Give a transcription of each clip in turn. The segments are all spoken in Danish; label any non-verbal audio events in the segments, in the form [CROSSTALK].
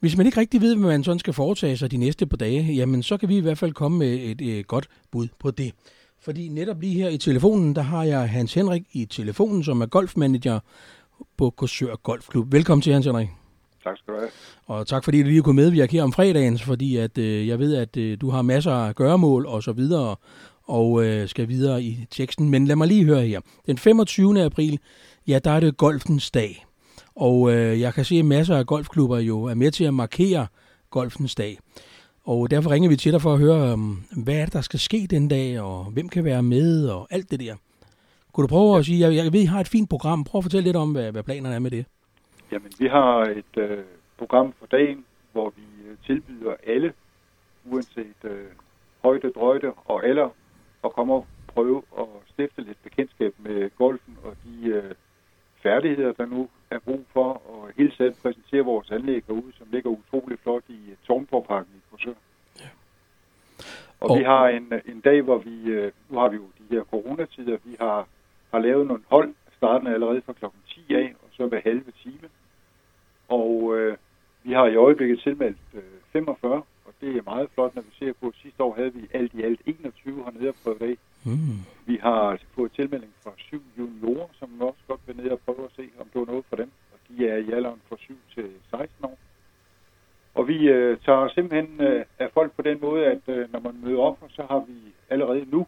Hvis man ikke rigtig ved, hvad man sådan skal foretage sig de næste par dage, jamen så kan vi i hvert fald komme med et, et godt bud på det. Fordi netop lige her i telefonen, der har jeg Hans Henrik i telefonen, som er golfmanager på Korsør Golfklub. Velkommen til, Hans Henrik. Tak skal du have. Og tak fordi du lige kunne medvirke her om fredagen, fordi at, øh, jeg ved, at øh, du har masser af gøremål og så videre, og øh, skal videre i teksten. Men lad mig lige høre her. Den 25. april, ja, der er det golfens dag. Og øh, jeg kan se, at masser af golfklubber jo er med til at markere golfens dag. Og derfor ringer vi til dig for at høre, um, hvad er det, der skal ske den dag, og hvem kan være med, og alt det der. Kunne du prøve at sige, jeg, jeg ved, I har et fint program. Prøv at fortælle lidt om, hvad, hvad planerne er med det. Jamen, vi har et øh, program for dagen, hvor vi øh, tilbyder alle, uanset øh, højde, drøjde og alder, at komme og prøve at stifte lidt bekendtskab med golfen og de øh, færdigheder, der nu brug for, og hele tiden præsentere vores anlæg herude, som ligger utrolig flot i uh, Tornborgparken i Korsør. Ja. Og, og vi har en, en dag, hvor vi, uh, nu har vi jo de her coronatider, vi har, har lavet nogle hold, startende allerede fra klokken 10 af, og så hver halve time. Og uh, vi har i øjeblikket tilmeldt uh, 45, og det er meget flot, når vi ser på, at sidste år havde vi alt i alt 21 hernede og prøvet af. Mm. Vi har fået tilmelding fra syv juniorer, som også godt vil ned og prøve at se, om det var noget for dem. Og de er i alderen fra 7 til 16 år. Og vi øh, tager simpelthen øh, af folk på den måde, at øh, når man møder op, så har vi allerede nu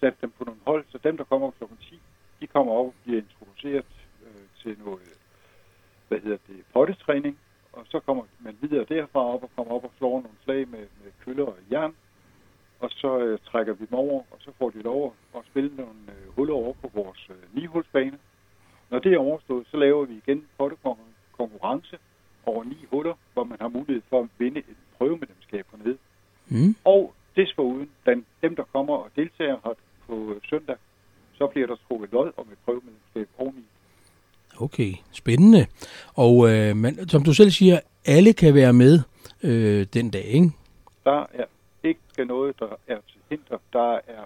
sat dem på nogle hold. Så dem, der kommer kl. 10, de kommer op og bliver introduceret øh, til noget, hvad hedder det, pottetræning. Og så kommer man videre derfra op og kommer op og slår nogle slag med, med køller og jern så øh, trækker vi dem over, og så får de lov at spille nogle øh, huller over på vores øh, nihulsbane. Når det er overstået, så laver vi igen pottekonkurrence over ni huller, hvor man har mulighed for at vinde et prøvemedlemskab hernede. Mm. Og desforuden, den, dem der kommer og deltager her på øh, søndag, så bliver der trukket lod om et prøvemedlemskab oveni. Okay, spændende. Og øh, man, som du selv siger, alle kan være med øh, den dag, ikke? Der er ikke noget, der er til hinder. Der er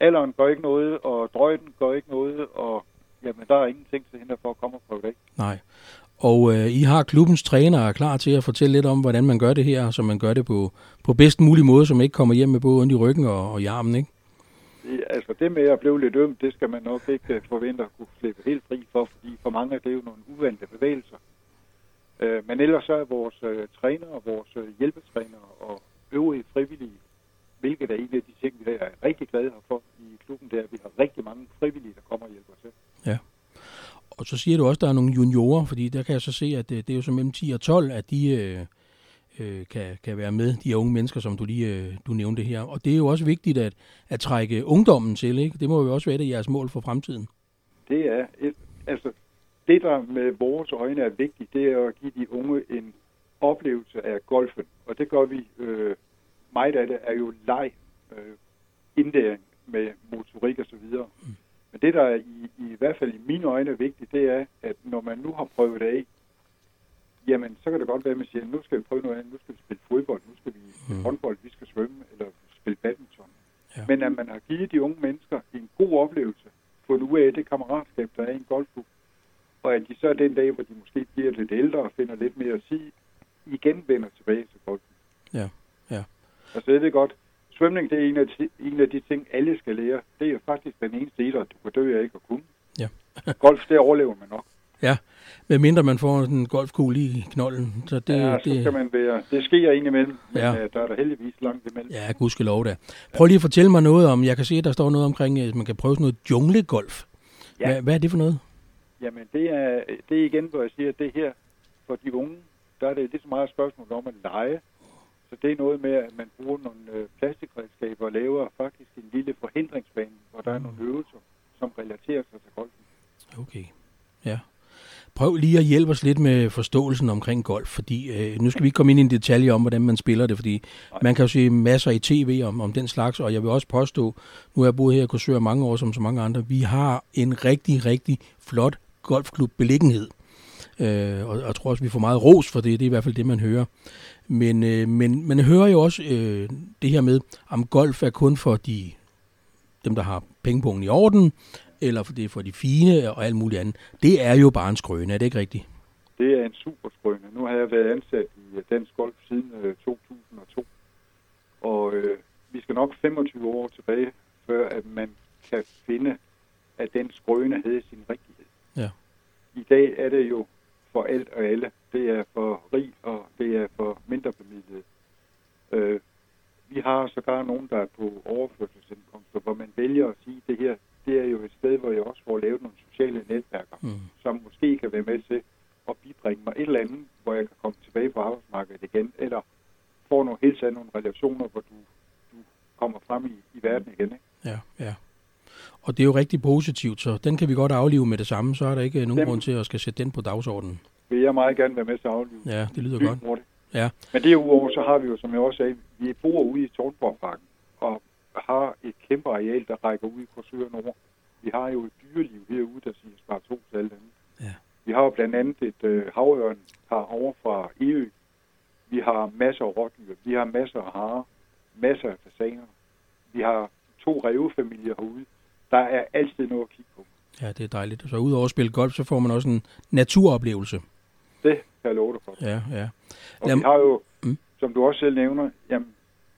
alderen gør ikke noget, og drøjden gør ikke noget, og jamen, der er ingenting til hinder for at komme og prøve det. Nej. Og øh, I har klubbens trænere klar til at fortælle lidt om, hvordan man gør det her, så man gør det på, på bedst mulig måde, så man ikke kommer hjem med både ondt i ryggen og, og i armen, ikke? Det, altså det med at blive lidt øm, det skal man nok ikke øh, forvente at kunne slippe helt fri for, fordi for mange er det jo nogle uvante bevægelser. Øh, men ellers så er vores øh, trænere, vores øh, hjælpetrænere og øvrige frivillige, hvilket er en af de ting, vi er rigtig glade for i klubben, det er, at vi har rigtig mange frivillige, der kommer og hjælper til. Ja. Og så siger du også, at der er nogle juniorer, fordi der kan jeg så se, at det, det er jo så mellem 10 og 12, at de øh, øh, kan, kan være med, de unge mennesker, som du lige øh, du nævnte her. Og det er jo også vigtigt at, at trække ungdommen til, ikke? Det må jo også være et af jeres mål for fremtiden. Det er, altså, det der med vores øjne er vigtigt, det er at give de unge en oplevelse af golfen. Og det gør vi, øh, meget af det er jo leg, øh, indlæring med motorik og så videre. Mm. Men det, der er i, i hvert fald i mine øjne er vigtigt, det er, at når man nu har prøvet det af, jamen så kan det godt være, at man siger, nu skal vi prøve noget andet, nu skal vi spille fodbold, nu skal vi spille mm. håndbold, vi skal svømme eller spille badminton. Ja. Men at man har givet de unge mennesker en god oplevelse, fundet ud af det kammeratskab, der er i en golfklub, og at de så den dag, hvor de måske bliver lidt ældre og finder lidt mere at sige, igen vender tilbage til golfen. Ja, ja. Altså jeg ved godt, svømning det er en af, de, en af de ting, alle skal lære. Det er faktisk den eneste idræt, du kan dø af ikke at kunne. Ja. [LAUGHS] Golf, det overlever man nok. Ja, mindre man får en golfkugle i knolden. Så det, ja, så det, skal man være. Det sker indimellem, men ja. uh, der er der heldigvis langt imellem. Ja, gudskelov da. Prøv lige at fortælle mig noget om, jeg kan se, at der står noget omkring, at man kan prøve sådan noget jungle-golf. Ja. Hvad, hvad er det for noget? Jamen, det er, det er igen, hvor jeg siger, at det her for de unge, der er det lige så meget et spørgsmål om at lege. Så det er noget med, at man bruger nogle øh, plastikredskaber og laver faktisk en lille forhindringsbane, hvor der mm. er nogle mm. øvelser, som relaterer sig til golfen. Okay, ja. Prøv lige at hjælpe os lidt med forståelsen omkring golf, fordi øh, nu skal vi ikke komme ind i en detalje om, hvordan man spiller det, fordi Nej. man kan jo se masser i tv om, om den slags, og jeg vil også påstå, nu har jeg boet her i Korsør mange år som så mange andre, vi har en rigtig, rigtig flot golfklub beliggenhed. Øh, og jeg tror også, vi får meget ros for det. Det er i hvert fald det, man hører. Men, øh, men man hører jo også øh, det her med, om golf er kun for de, dem, der har pengepunkten i orden, eller for det er for de fine og alt muligt andet. Det er jo bare en skrøne, er det ikke rigtigt? det er en super skrøne. Nu har jeg været ansat i øh, Dansk Golf siden øh, 2002, og øh, vi skal nok 25 år tilbage, før at man kan finde, at den skrøne havde sin rigtighed. Ja. I dag er det jo for alt og alle. Det er for rig, og det er for mindre bemidlet. Øh, vi har sågar nogen, der er på overførselsindkomster, hvor man vælger at sige, at det her det er jo et sted, hvor jeg også får lavet nogle sociale netværker, Mm. som måske kan være med til at bibringe mig et eller andet, hvor jeg kan komme tilbage på arbejdsmarkedet igen, eller får nogle helt særlige nogle relationer, hvor du, du kommer frem i, i verden igen. Ikke? Ja, ja. Og det er jo rigtig positivt, så den kan vi godt aflive med det samme. Så er der ikke nogen Dem- grund til at skal sætte den på dagsordenen. Vil jeg meget gerne være med til at aflive. Ja, det lyder godt. Hurtigt. Ja. Men derudover, så har vi jo, som jeg også sagde, vi bor ude i Tornborgparken, og har et kæmpe areal, der rækker ud i Korsør Nord. Vi har jo et dyreliv herude, der siger spar to til alt andet. Ja. Vi har jo blandt andet et øh, havørn over fra Eø. Vi har masser af rådyr. Vi har masser af harer. Masser af fasaner. Vi har to revefamilier herude. Der er altid noget at kigge på. Ja, det er dejligt. Så udover at spille golf, så får man også en naturoplevelse. Det kan jeg love dig for. Ja, ja. Og Lad- vi har jo, mm. som du også selv nævner, jamen,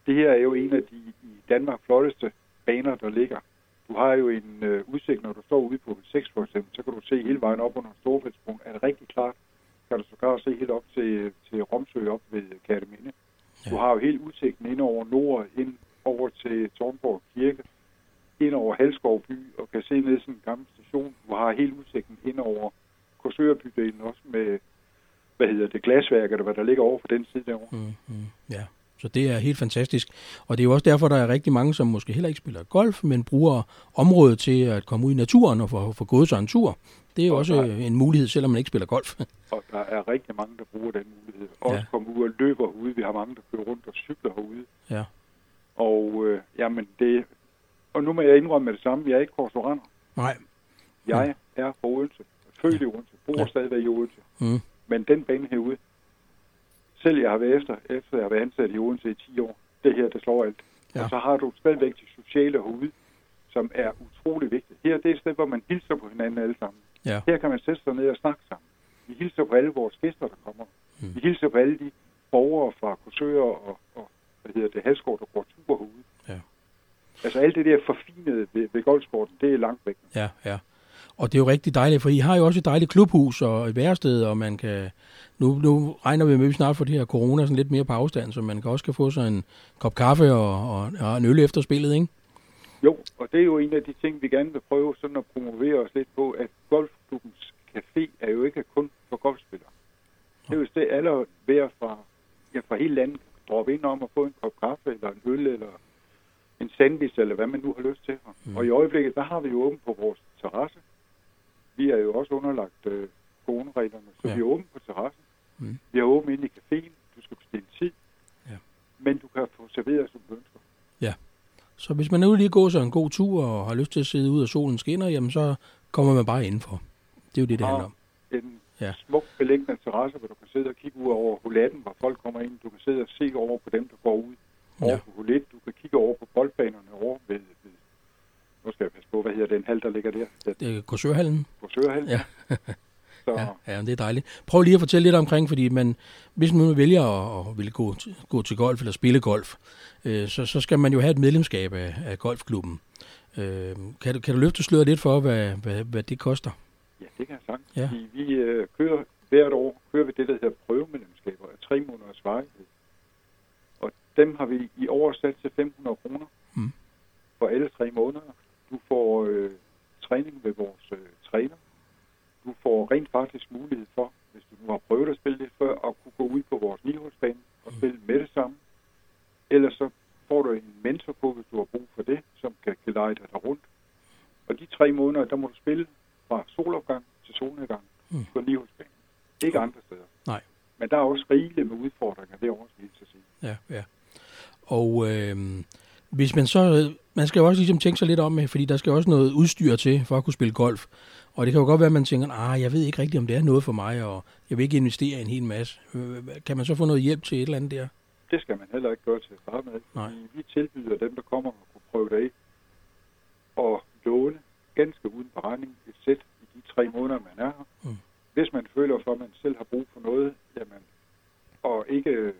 det her er jo en af de i Danmark flotteste baner, der ligger. Du har jo en øh, udsigt, når du står ude på 6 for eksempel, så kan du se hele vejen op under Storfældsbroen. Er det rigtig klart, kan du sågar se helt op til, til Romsø op ved Kærteminde. Ja. Du har jo helt udsigten ind over nord, ind over til Tornborg Kirke, ind over Halskov by, og kan se ned sådan en gammel station. Du har helt udsigten ind over Korsørbydelen også med, hvad hedder det, glasværket, eller hvad der ligger over for den side derovre. Mm, mm, ja. Så det er helt fantastisk. Og det er jo også derfor, der er rigtig mange, som måske heller ikke spiller golf, men bruger området til at komme ud i naturen og få, få gået sig en tur. Det er jo Og også der- en mulighed, selvom man ikke spiller golf. [LAUGHS] Og der er rigtig mange, der bruger den mulighed. Også Ja. ja. komme ud og løber herude. Vi har mange, der kører rundt og cykler herude. Ja. Og øh, jamen det... Og nu må jeg indrømme det samme. Jeg er ikke korsorander. Nej. Jeg er fra Odense. Født i Odense. Bor Ja. ja. stadigvæk i Odense. Mm. Men den bane herude, selv jeg har været efter, efter jeg har været ansat i Odense i 10 år, det her, det slår alt. Ja. Og så har du stadigvæk de sociale herude, som er utrolig vigtigt. Her det er et sted, hvor man hilser på hinanden alle sammen. Ja. Her kan man sætte sig ned og snakke sammen. Vi hilser på alle vores gæster, der kommer. Mm. Vi hilser på alle de borgere fra Korsør og, og hvad hedder det, Halskov, der går tur herude. Ja. Altså alt det der forfinede ved, ved golfsporten, det er langt væk. Ja, ja. Og det er jo rigtig dejligt, for I har jo også et dejligt klubhus og et værested, og man kan... Nu, nu regner vi med, at vi snart for det her corona sådan lidt mere på afstand, så man kan også kan få sig en kop kaffe og, og, og en øl efter spillet, ikke? Jo, og det er jo en af de ting, vi gerne vil prøve sådan at promovere os lidt på, at golfklubbens café er jo ikke kun for golfspillere. Det er jo det, alle hver fra, ja, fra hele landet droppe ind om at få en kop kaffe, eller en øl, eller en sandwich, eller hvad man nu har lyst til. Mm. Mm. Og i øjeblikket, der har vi jo åbent på vores terrasse. Vi er jo også underlagt øh, coronareglerne, så Ja. ja. vi er åbent på terrassen. Mm. Vi er åbent inde i caféen. Du skal bestille tid. Ja. Men du kan få serveret, som du ønsker. Så hvis man nu lige går sig en god tur og har lyst til at sidde ud og solen skinner, jamen så kommer man bare indenfor. Det er jo det, det handler om. en Ja. smuk beliggende terrasse, hvor du kan sidde og kigge ud over hulatten, hvor folk kommer ind. Du kan sidde og se over på dem, der går ud over Ja. på hulet. Du kan kigge over på boldbanerne over ved, ved nu skal jeg passe på, hvad hedder den hal, der ligger der? Det er Korsørhallen. på Sørehallen. Ja. [LAUGHS] Så Ja, ja, det er dejligt. Prøv lige at fortælle lidt omkring, fordi man, hvis man vælger at, at ville gå, gå til golf eller spille golf, øh, så, så skal man jo have et medlemskab af, af golfklubben. Øh, kan, du, kan du løfte sløret lidt for, hvad, hvad, hvad det koster? ja, det kan jeg sagtens. Ja. Ja. Vi øh, kører hvert år kører vi det, der hedder prøvemedlemskaber af tre måneders varighed. Og dem har vi i år sat til 500 kroner Mm. for alle tre måneder. Du får øh, træning ved vores øh, træner. Du får rent faktisk mulighed for, hvis du nu har prøvet at spille lidt før, at kunne gå ud på vores niholdsbane og Mm. spille med det samme. Ellers så får du en mentor på, hvis du har brug for det, som kan gelejde dig rundt. Og de tre måneder, der må du spille fra solopgang til solnedgang Mm. på niholdsbanen. Ikke andre steder. Nej. Men der er også rigeligt med udfordringer derovre, skal jeg sige. Ja, ja. Og øh, hvis man så, man skal jo også ligesom tænke sig lidt om, fordi der skal også noget udstyr til for at kunne spille golf. Og det kan jo godt være, at man tænker, ah, jeg ved ikke rigtigt, om det er noget for mig, og jeg vil ikke investere en hel masse. Øh, Kan man så få noget hjælp til et eller andet der? Det skal man heller ikke gøre til at starte med. Nej. Vi tilbyder dem, der kommer og kunne prøve det af, og låne ganske uden beregning et sæt i de tre måneder, man er her. Mm. hvis man føler for, at man selv har brug for noget, jamen, og ikke øh,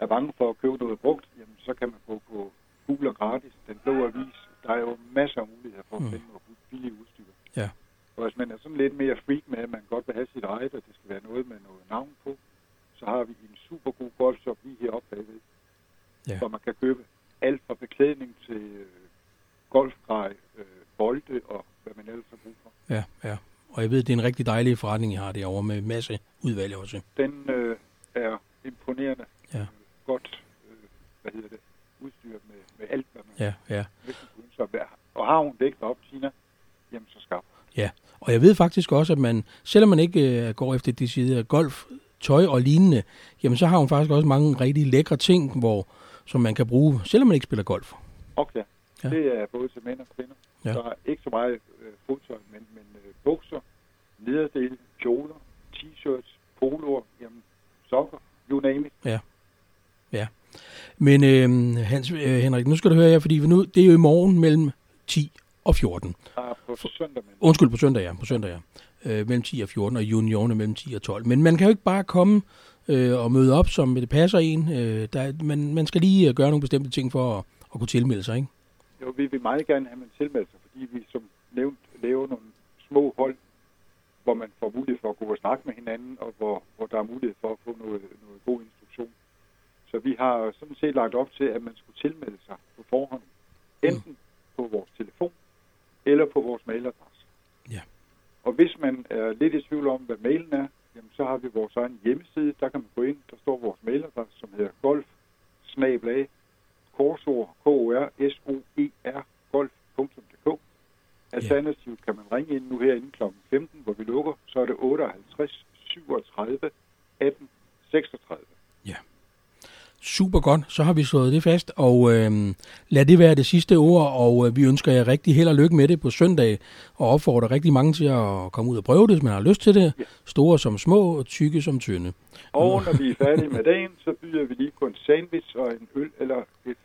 er bange for at købe noget brugt, jamen, så kan man gå på Google gratis, den blå avis. Der er jo masser af muligheder for at Mm. finde noget billigt udstyr. Ja. Og hvis man er sådan lidt mere freak med, at man godt vil have sit eget, og det skal være noget med noget navn på, så har vi en super god golfshop lige heroppe bagved, Ja. hvor man kan købe alt fra beklædning til øh, golfgrej, øh, bolde og hvad man ellers har brug for. Ja, ja. Og jeg ved, det er en rigtig dejlig forretning, I har derovre med masse udvalg også. Den øh, er imponerende Ja. godt, øh, hvad hedder det, udstyret med, med alt, hvad man Ja, ja. næsten. Og har hun dækket op, Tina. Og jeg ved faktisk også, at man, selvom man ikke øh, går efter de sider golf, tøj og lignende, jamen så har hun faktisk også mange rigtig lækre ting, hvor, som man kan bruge, selvom man ikke spiller golf. Okay. Ja. Ja. Det er både til mænd og kvinder. Ja. Ja. Der er ikke så meget øh, fodtøj, men, men øh, bukser, nederdele, kjoler, t-shirts, poloer, jamen, sokker, you name it. Men øh, Hans øh, Henrik, nu skal du høre her, fordi nu, det er jo i morgen mellem 10 og 14. Der er på søndag, men Undskyld, på søndag, ja. På søndag, ja. Øh, mellem 10 og 14, og juniorerne mellem 10 og 12. Men man kan jo ikke bare komme øh, og møde op, som det passer en. Øh, der, man, man skal lige øh, gøre nogle bestemte ting for at, at kunne tilmelde sig, ikke? jo, vi vil meget gerne have, man tilmelder sig, fordi vi som nævnt laver nogle små hold, hvor man får mulighed for at gå og snakke med hinanden, og hvor, hvor der er mulighed for at få noget, noget god instruktion. Så vi har sådan set lagt op til, at man skulle tilmelde sig på forhånd, enten på vores telefon eller på vores mailadresse. Ja. Og hvis man er lidt i tvivl om, hvad mailen er, jamen så har vi vores egen hjemmeside. Der kan man gå ind, der står vores mailadresse, som hedder golf korsord k o r s o e r golf.dk. Alternativt kan man ringe ind nu herinde kl. 15, hvor vi lukker, så er det 58 37 18 36. Super godt, så har vi slået det fast, og øh, lad det være det sidste ord, og øh, vi ønsker jer rigtig held og lykke med det på søndag, og opfordrer rigtig mange til at komme ud og prøve det, hvis man har lyst til det, Ja. store som små, og tykke som tynde. Og når vi er færdige med dagen, så byder vi lige på en sandwich og en øl eller et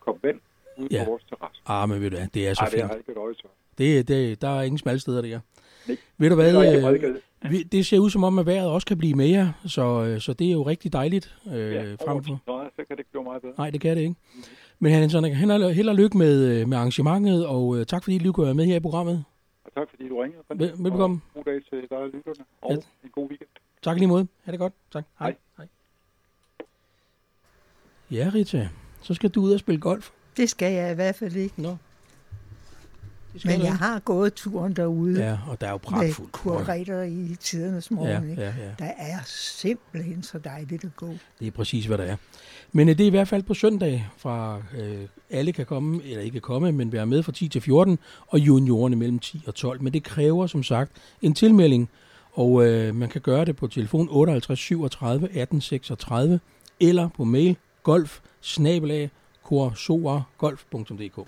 kop vand ude Ja. på vores terrasse. Ah, men ved du hvad, det er så Ej, det fint. har ikke et øje så. Det, det, der er ingen smalle steder der. Nej. Ved du Det er hvad, meget øh, det ser ud som om, at vejret også kan blive mere, så, øh, så det er jo rigtig dejligt øh, Ja, frem over for. 10 grader, så kan det ikke blive meget bedre. Nej, det kan det ikke. Men Hans Henrik, held og- lykke med, øh, med arrangementet, og øh, tak fordi du kunne være med her i programmet. Og tak fordi du ringede. Vel- velbekomme. Og god dag til dig og lytterne, og Ja. en god weekend. Tak lige måde. Ha' det godt. Tak. Hej. Hej. Hej. Ja, Rita, så skal du ud og spille golf. Det skal jeg i hvert fald ikke. Nå. Men jeg har gået turen derude Ja, og der er jo pragtfuldt. kurretter i tidernes Ja, morgen. ikke? ja, ja. Der er simpelthen så dejligt at gå. Det er præcis, hvad der er. Men øh, det er i hvert fald på søndag, fra øh, alle kan komme, eller ikke komme, men være med fra 10 til 14, og juniorerne mellem 10 og 12. Men det kræver som sagt en tilmelding, og øh, man kan gøre det på telefon 58 37 18 36, eller på mail golf golf.dk.